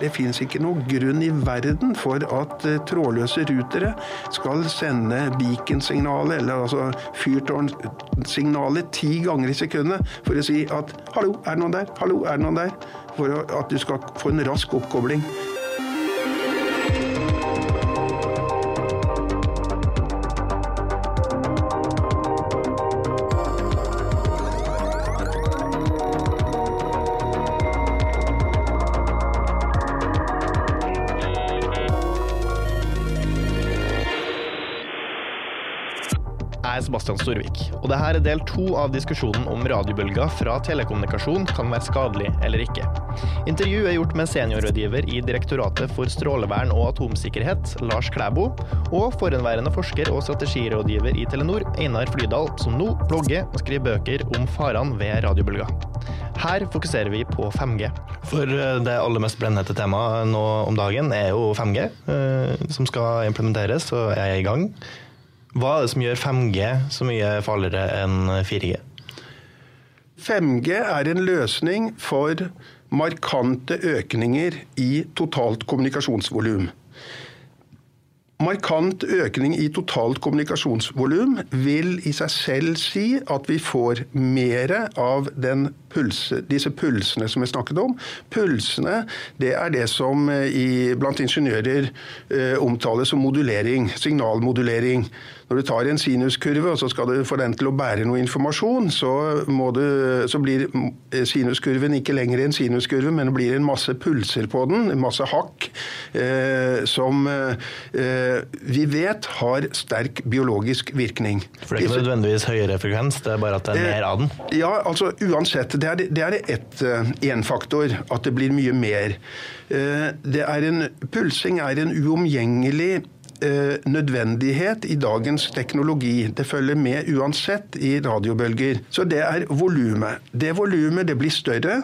Det fins ikke noen grunn i verden for at eh, trådløse rutere skal sende beacon-signalet, eller altså fyrtårnsignalet, ti ganger i sekundet for å si at 'hallo, er det noen der', 'hallo, er det noen der'? For at du skal få en rask oppkobling. Jeg er Sebastian Storvik, og dette er del to av diskusjonen om radiobølger fra telekommunikasjon kan være skadelig eller ikke. Intervjuet er gjort med seniorrådgiver i Direktoratet for strålevern og atomsikkerhet, Lars Klæbo, og forhenværende forsker og strategirådgiver i Telenor, Einar Flydal, som nå blogger og skriver bøker om farene ved radiobølger. Her fokuserer vi på 5G. For eh, det aller mest brennhete temaet nå om dagen er jo 5G, eh, som skal implementeres og er i gang. Hva er det som gjør 5G så mye farligere enn 4G? 5G er en løsning for markante økninger i totalt kommunikasjonsvolum. Markant økning i totalt kommunikasjonsvolum vil i seg selv si at vi får mer av pulse, disse pulsene som vi snakket om. Pulsene det er det som i, blant ingeniører eh, omtales som modulering, signalmodulering. Når du tar en sinuskurve og så skal du få den til å bære noe informasjon, så, du, så blir sinuskurven ikke lenger en sinuskurve, men det blir en masse pulser på den, en masse hakk, eh, som eh, vi vet har sterk biologisk virkning. For det er ikke nødvendigvis høyere frekvens, det er bare at det er mer av den? Ja, altså uansett. Det er, det er ett, én faktor, at det blir mye mer. Det er en, pulsing er en uomgjengelig nødvendighet i dagens teknologi. Det følger med uansett i radiobølger. Så det er volumet. Det volumet det blir større.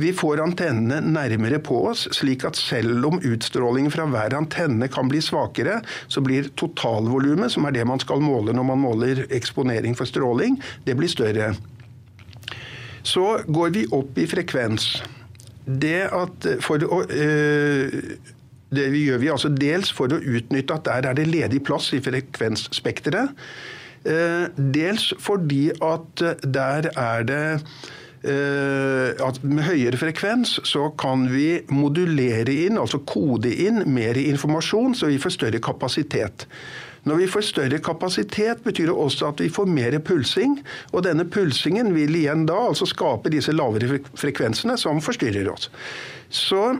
Vi får antennene nærmere på oss, slik at selv om utstrålingen fra hver antenne kan bli svakere, så blir totalvolumet, som er det man skal måle når man måler eksponering for stråling, det blir større. Så går vi opp i frekvens. Det at for å øh, det gjør vi altså dels for å utnytte at der er det ledig plass i frekvensspekteret. Dels fordi at der er det med høyere frekvens så kan vi modulere inn, altså kode inn, mer informasjon, så vi får større kapasitet. Når vi får større kapasitet, betyr det også at vi får mer pulsing. Og denne pulsingen vil igjen da altså skape disse lavere frekvensene som forstyrrer oss. Så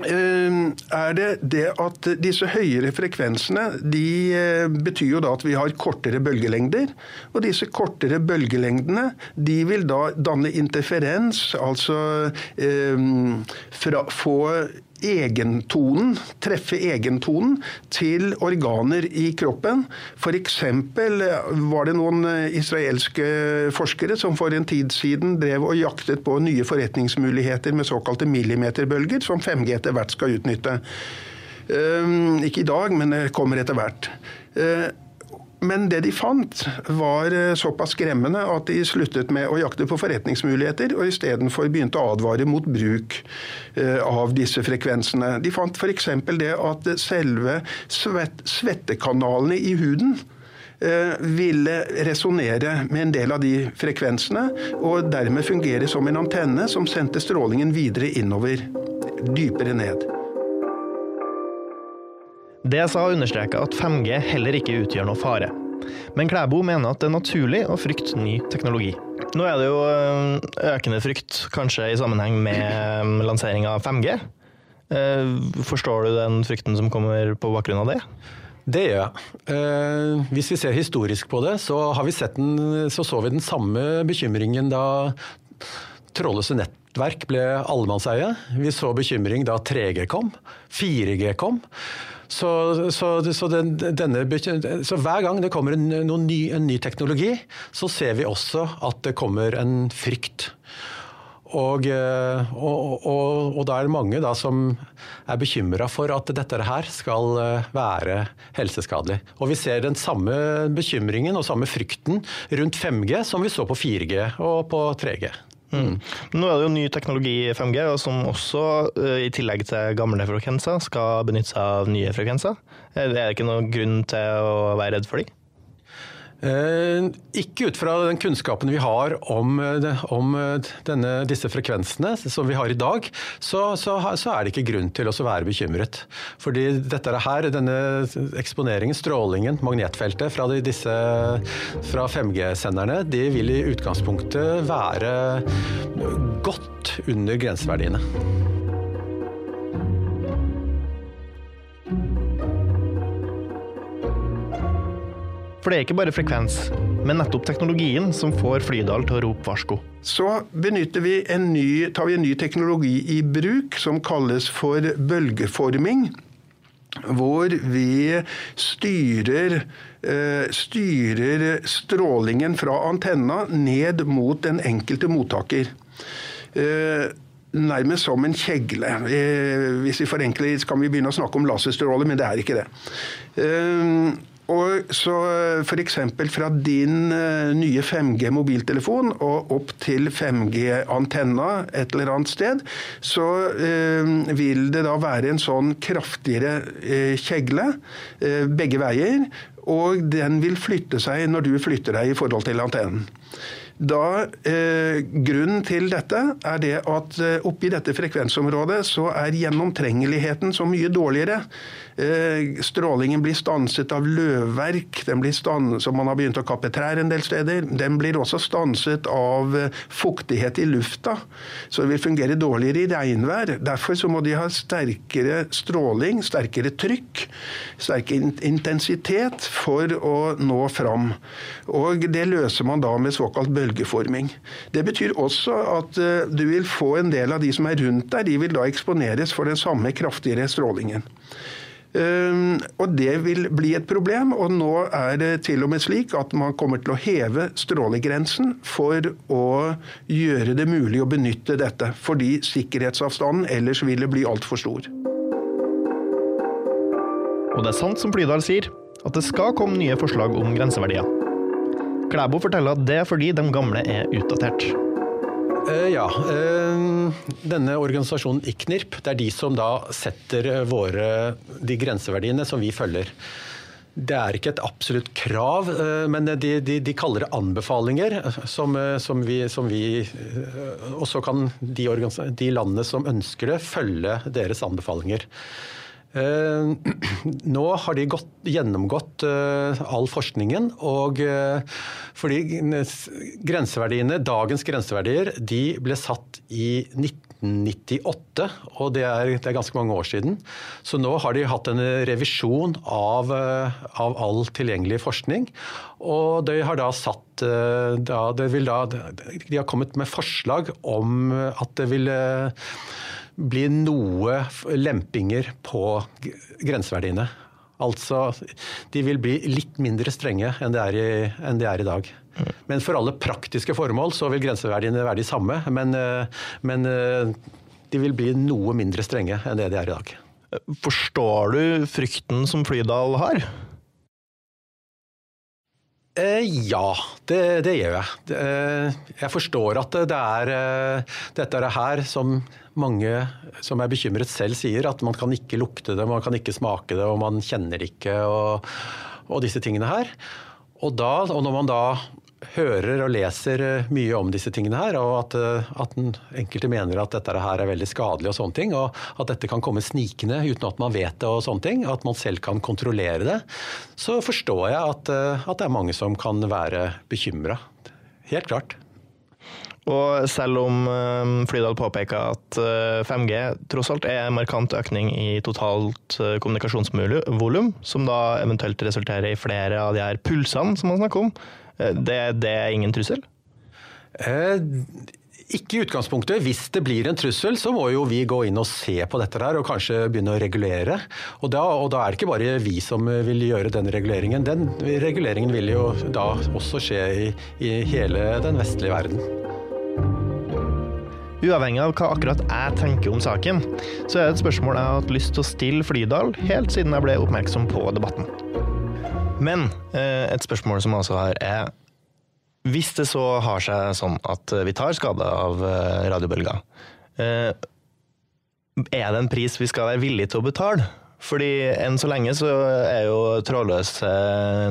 er det det at disse høyere frekvensene de betyr jo da at vi har kortere bølgelengder. Og disse kortere bølgelengdene de vil da danne interferens, altså eh, fra, få egentonen, treffe egentonen til organer i kroppen. F.eks. var det noen israelske forskere som for en tid siden drev og jaktet på nye forretningsmuligheter med såkalte millimeterbølger, som 5G etter hvert skal utnytte. Ikke i dag, men det kommer etter hvert. Men det de fant, var såpass skremmende at de sluttet med å jakte på forretningsmuligheter, og istedenfor begynte å advare mot bruk av disse frekvensene. De fant f.eks. det at selve svett, svettekanalene i huden ville resonnere med en del av de frekvensene, og dermed fungere som en antenne som sendte strålingen videre innover, dypere ned. DSA understreker at 5G heller ikke utgjør noe fare. Men Klæbo mener at det er naturlig å frykte ny teknologi. Nå er det jo økende frykt, kanskje i sammenheng med lansering av 5G. Forstår du den frykten som kommer på bakgrunn av det? Det gjør jeg. Hvis vi ser historisk på det, så, vi den, så, så vi den samme bekymringen da trådløse nettverk ble allemannseie. Vi så bekymring da 3G kom, 4G kom. Så, så, så, den, denne, så, hver gang det kommer en, ny, en, ny, teknologi, så ser vi også at det kommer en frykt. Og, og, og, og da er det mange da, som er bekymra for at dette her skal være helseskadelig. Og vi ser den samme bekymringen og samme frykten rundt 5G som vi så på 4G og på 3G. Mm. Nå er det jo ny teknologi i 5G, som også, i tillegg til gamle frekvenser, skal benytte seg av nye frekvenser. Er det ikke noen grunn til å være redd for dem? Eh, ikke ut fra den kunnskapen vi har om, eh, om eh, denne, disse frekvensene som vi har i dag, så, så, så, er det ikke grunn til å være bekymret. Fordi dette her, denne eksponeringen, strålingen, magnetfeltet fra, fra 5G-senderne, de vil i utgangspunktet være godt under grenseverdiene. For det er ikke bare frekvens, men nettopp teknologien som får Flydal til å rope varsko. Så vi ny, tar vi en ny teknologi i bruk som kalles for bølgeforming. Hvor vi styrer, eh, styrer strålingen fra antenna ned mot den enkelte mottaker eh, nærmest som en kjegle. Eh, hvis vi forenkler, kan vi begynne å snakke om laserstråler, men det er ikke det. Og så eh, F.eks. fra din uh, nye 5G mobiltelefon og opp til 5G-antenna et eller annet sted, så uh, vil det da være en sånn kraftigere kjegle begge veier. Og den vil flytte seg når du flytter deg i forhold til antennen. Da, eh, grunnen til dette er det at eh, oppi dette frekvensområdet så er gjennomtrengeligheten så mye dårligere. Eh, strålingen blir stanset av løvverk, stanset, som man har begynt å kappe trær en del steder. Den blir også stanset av eh, fuktighet i lufta, så det vil fungere dårligere i regnvær. Derfor så må de ha sterkere stråling, sterkere trykk, sterkere intensitet for å nå fram. Og det løser man da med såkalt bølge bølgeforming. Det betyr også at eh, du vil få en del av de som er rundt deg, de vil da eksponeres for den samme kraftigere strålingen. Um, og Det vil bli et problem. og Nå er det til og med slik at man kommer til å heve strålegrensen for å gjøre det mulig å benytte dette. Fordi sikkerhetsavstanden ellers ville bli altfor stor. Og det er sant som Flydal sier, at det skal komme nye forslag om grenseverdier. Klæbo forteller at det er fordi de gamle er utdatert. Uh, ja. Uh, denne organisasjonen IKNIRP, det er de som da setter våre, de grenseverdiene som vi følger. Det er ikke et absolutt krav, men de, de, de, kaller det anbefalinger. Som, som vi, som vi Og så kan de, de landene som ønsker det, følge deres anbefalinger. Uh, nå har de gått, gjennomgått uh, all forskningen. og uh, fordi grenseverdiene, Dagens grenseverdier de ble satt i 1998, og det er, det er, ganske mange år siden. Så nå har de hatt en revisjon av, av all tilgjengelig forskning. Og de har da satt da, da, De har kommet med forslag om at det vil bli noe lempinger på grenseverdiene. Altså, de vil bli litt mindre strenge enn det er i, de er i dag. Men for alle praktiske formål så vil grenseverdiene være de samme. Men, eh, men eh, de vil bli noe mindre strenge enn det de er i dag. Forstår du frykten som Flydal har? Eh, ja, det, det, gjør jeg. Eh, jeg forstår at det er eh, dette er her som mange som er bekymret selv sier, at man kan ikke lukte det, man kan ikke smake det, og man kjenner ikke og, og disse tingene her. Og, da, og når man da hører og leser eh, mye om disse tingene her, og at, eh, at enkelte mener at dette her er veldig skadelig og sånne ting, og at dette kan komme snikende uten at man vet det og sånne ting, at man selv kan kontrollere det, så forstår jeg at, eh, at det er mange som kan være bekymra. Helt klart. Og selv om Flydal påpeker at 5G tross alt er en markant økning i totalt kommunikasjonsvolum, som da eventuelt resulterer i flere av de her pulsene som man snakker om, det, det er ingen trussel? Eh, ikke i utgangspunktet. Hvis det blir en trussel, så må jo vi gå inn og se på dette der, og kanskje begynne å regulere. Og da, og da er det ikke bare vi som vil gjøre den reguleringen. Den reguleringen vil jo da også skje i, i hele den vestlige verden. Uavhengig av hva akkurat jeg tenker om saken, så er det et spørsmål jeg har hatt lyst til å stille Flydal helt siden jeg ble oppmerksom på debatten. Men eh, et spørsmål som jeg også har, er hvis det så har seg sånn at vi tar skade av eh, radiobølger, eh, er det en pris vi skal være villige til å betale? Fordi enn så lenge så er jo trådløse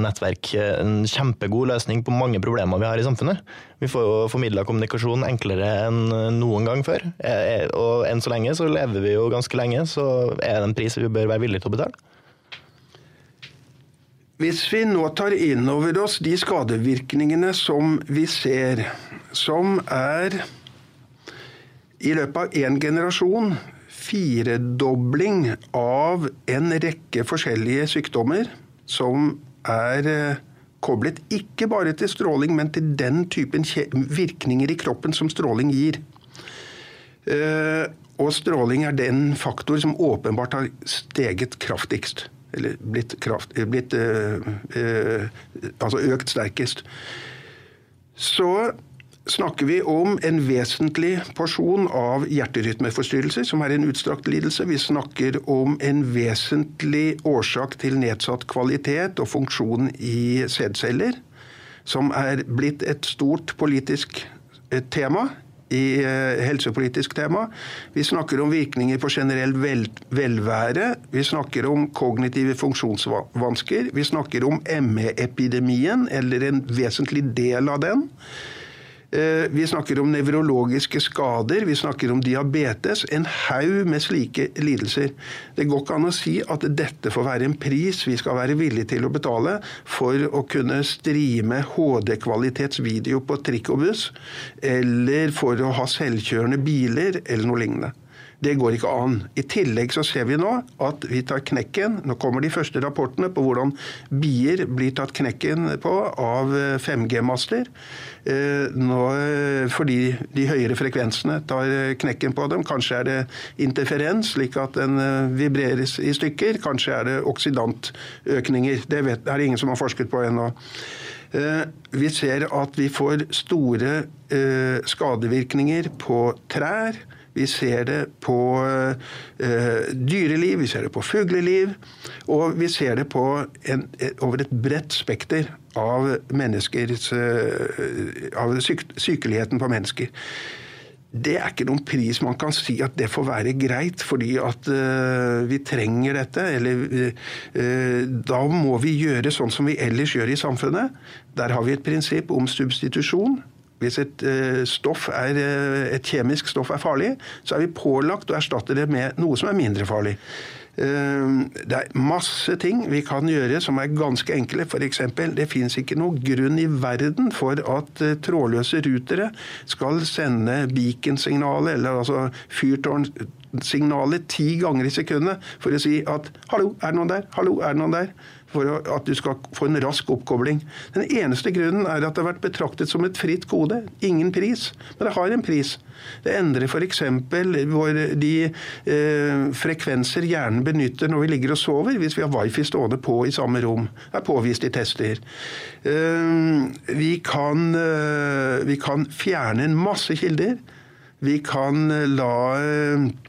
nettverk en kjempegod løsning på mange problemer vi har i samfunnet. Vi får jo formidla kommunikasjon enklere enn noen gang før. Og enn så lenge så lever vi jo ganske lenge, så er det en pris vi bør være villige til å betale. Hvis vi nå tar inn over oss de skadevirkningene som vi ser, som er i løpet av én generasjon firedobling av en rekke forskjellige sykdommer som er eh, koblet ikke bare til stråling, men til den typen virkninger i kroppen som stråling gir. Eh, og stråling er den faktor som åpenbart har steget kraftigst eller blitt, kraft, blitt øh, øh, altså økt sterkest. Så snakker vi om en vesentlig porsjon av hjerterytmeforstyrrelser, som er en utstrakt lidelse. Vi snakker om en vesentlig årsak til nedsatt kvalitet og funksjon i sædceller, som er blitt et stort politisk tema i eh, helsepolitisk tema. Vi snakker om virkninger på generell vel, velvære. Vi snakker om kognitive funksjonsvansker. Vi snakker om ME-epidemien, eller en vesentlig del av den. Eh, vi snakker om nevrologiske skader, vi snakker om diabetes. En haug med slike lidelser. Det går ikke an å si at dette får være en pris vi skal være villige til å betale for å kunne streame HD-kvalitetsvideo på trikk og buss, eller for å ha selvkjørende biler, eller noe lignende. Det går ikke an. I tillegg så ser vi nå at vi tar knekken. Nå kommer de første rapportene på hvordan bier blir tatt knekken på av 5G-master. Eh, fordi de høyere frekvensene tar knekken på dem. Kanskje er det interferens, slik at den eh, vibreres i stykker. Kanskje er det oksidantøkninger. Det er det ingen som har forsket på ennå. Eh, vi ser at vi får store skadevirkninger på trær. Vi ser det på uh, dyreliv, vi ser det på fugleliv, og vi ser det på en, over et bredt spekter av, uh, av syk, sykeligheten på mennesker. Det er ikke noen pris man kan si at det får være greit fordi at uh, vi trenger dette. Eller uh, da må vi gjøre sånn som vi ellers gjør i samfunnet. Der har vi et prinsipp om substitusjon. Hvis et, eh, er, eh, et kjemisk stoff er farlig, så er vi pålagt å erstatte det med noe som er mindre farlig. Eh, det er masse ting vi kan gjøre som er ganske enkle. F.eks. det fins ikke noen grunn i verden for at trådløse rutere skal sende beacon-signalet, eller altså fyrtårnsignalet, ti ganger i sekundet for å si at 'hallo, er det noen der'? Hallo, er det noen der? For at du skal få en rask oppkobling. Den eneste grunnen er at det har vært betraktet som et fritt kode. Ingen pris. Men det har en pris. Det endrer f.eks. de eh, frekvenser hjernen benytter når vi ligger og sover, hvis vi har wifi stående på i samme rom. Det er påvist i tester. Eh, vi, kan, eh, vi kan fjerne en masse kilder. Vi kan la eh, Eh,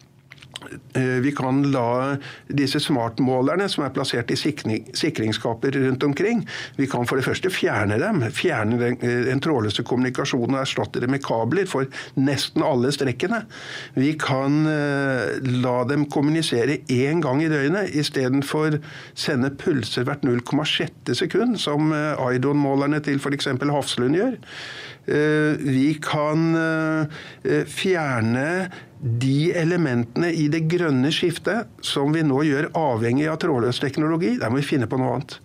vi kan la disse smartmålerne som er plassert i sikringsskaper rundt omkring, vi kan for det første fjerne dem. Fjerne den, eh, den trådløse kommunikasjonen og erstatte det med kabler for nesten alle strekkene. Vi kan eh, la dem kommunisere én gang i døgnet istedenfor sende pulser hvert 0,6 sekund, som Aidon-målerne til f.eks. Hafslund gjør. Vi kan fjerne de elementene i det grønne skiftet som vi nå gjør avhengig av trådløs teknologi, der må vi finne på noe annet.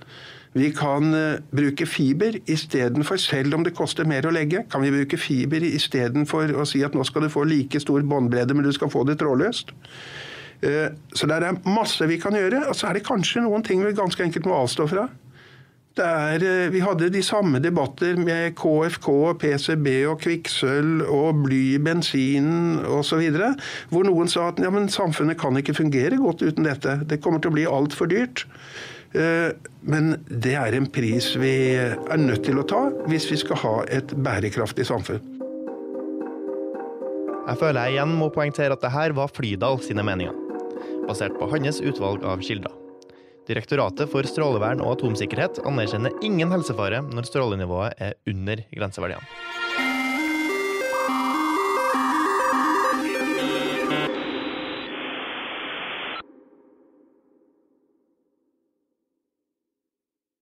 Vi kan uh, bruke fiber istedenfor, selv om det koster mer å legge, kan vi bruke fiber istedenfor å si at nå skal du få like stor båndbredde, men du skal få det trådløst. Uh, så det er masse vi kan gjøre. Og så er det kanskje noen ting vi ganske enkelt må avstå fra. Er, eh, vi hadde de samme debatter med KFK, PCB og kvikksølv og bly i bensinen osv. Hvor noen sa at ja, samfunnet kan ikke fungere godt uten dette. Det kommer til å bli altfor dyrt. Eh, men det er en pris vi er nødt til å ta hvis vi skal ha et bærekraftig samfunn. Jeg føler jeg igjen må poengtere at det her var Flydal sine meninger, basert på hans utvalg av kilder. Direktoratet for strålevern og atomsikkerhet anerkjenner ingen helsefare når strålenivået er under grenseverdiene.